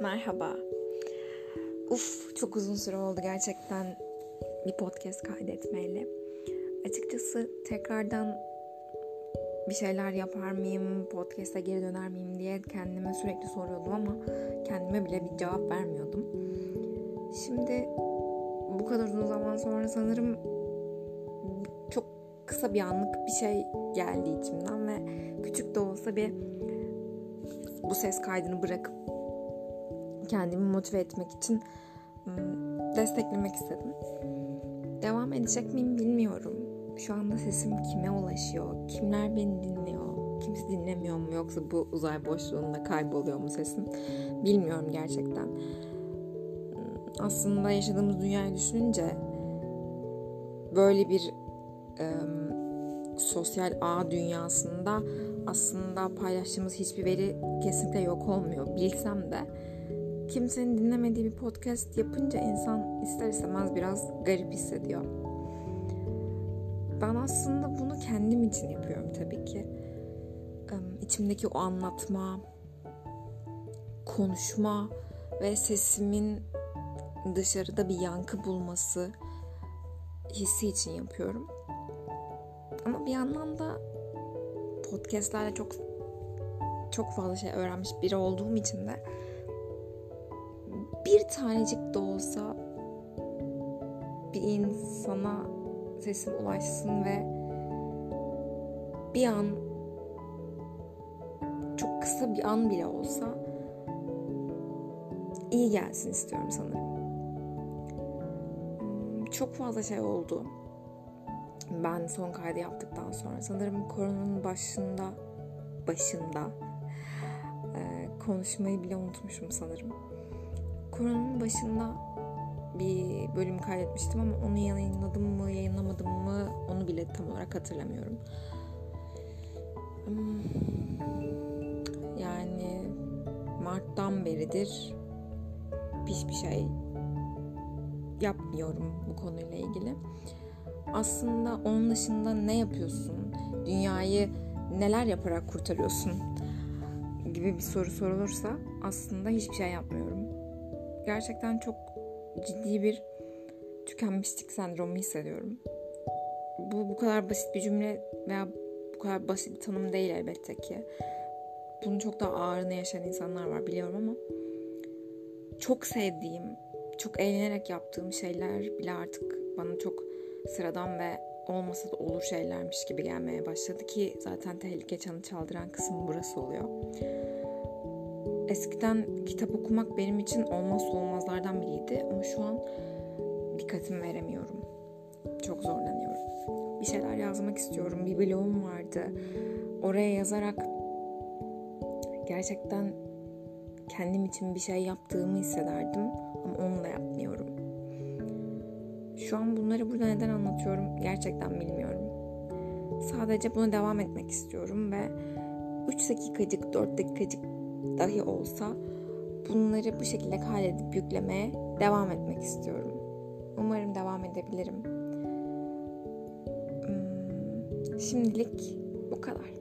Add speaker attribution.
Speaker 1: Merhaba. Uf çok uzun süre oldu gerçekten bir podcast kaydetmeyle. Açıkçası tekrardan bir şeyler yapar mıyım, podcast'a geri döner miyim diye kendime sürekli soruyordum ama kendime bile bir cevap vermiyordum. Şimdi bu kadar uzun zaman sonra sanırım çok kısa bir anlık bir şey geldi içimden ve küçük de olsa bir bu ses kaydını bırakıp kendimi motive etmek için desteklemek istedim. Devam edecek miyim bilmiyorum. Şu anda sesim kime ulaşıyor? Kimler beni dinliyor? Kimse dinlemiyor mu? Yoksa bu uzay boşluğunda kayboluyor mu sesim? Bilmiyorum gerçekten. Aslında yaşadığımız dünyayı düşününce böyle bir e, sosyal ağ dünyasında aslında paylaştığımız hiçbir veri kesinlikle yok olmuyor. Bilsem de kimsenin dinlemediği bir podcast yapınca insan ister istemez biraz garip hissediyor. Ben aslında bunu kendim için yapıyorum tabii ki. İçimdeki o anlatma, konuşma ve sesimin dışarıda bir yankı bulması hissi için yapıyorum. Ama bir yandan da podcastlerle çok çok fazla şey öğrenmiş biri olduğum için de bir tanecik de olsa bir insana sesim ulaşsın ve bir an çok kısa bir an bile olsa iyi gelsin istiyorum sanırım. Hmm, çok fazla şey oldu. Ben son kaydı yaptıktan sonra sanırım koronanın başında başında konuşmayı bile unutmuşum sanırım koronanın başında bir bölüm kaydetmiştim ama onu yayınladım mı yayınlamadım mı onu bile tam olarak hatırlamıyorum. Hmm, yani Mart'tan beridir hiçbir şey yapmıyorum bu konuyla ilgili. Aslında onun dışında ne yapıyorsun? Dünyayı neler yaparak kurtarıyorsun? gibi bir soru sorulursa aslında hiçbir şey yapmıyorum gerçekten çok ciddi bir tükenmişlik sendromu hissediyorum. Bu bu kadar basit bir cümle veya bu kadar basit bir tanım değil elbette ki. Bunun çok daha ağırını yaşayan insanlar var biliyorum ama çok sevdiğim, çok eğlenerek yaptığım şeyler bile artık bana çok sıradan ve olmasa da olur şeylermiş gibi gelmeye başladı ki zaten tehlike çanı çaldıran kısım burası oluyor. Eskiden kitap okumak benim için olmazsa olmazlardan biriydi ama şu an dikkatimi veremiyorum. Çok zorlanıyorum. Bir şeyler yazmak istiyorum. Bir blogum vardı. Oraya yazarak gerçekten kendim için bir şey yaptığımı hissederdim ama onu da yapmıyorum. Şu an bunları burada neden anlatıyorum gerçekten bilmiyorum. Sadece buna devam etmek istiyorum ve 3 dakikacık, 4 dakikacık dahi olsa bunları bu şekilde kaydedip yüklemeye devam etmek istiyorum. Umarım devam edebilirim. Hmm, şimdilik bu kadar.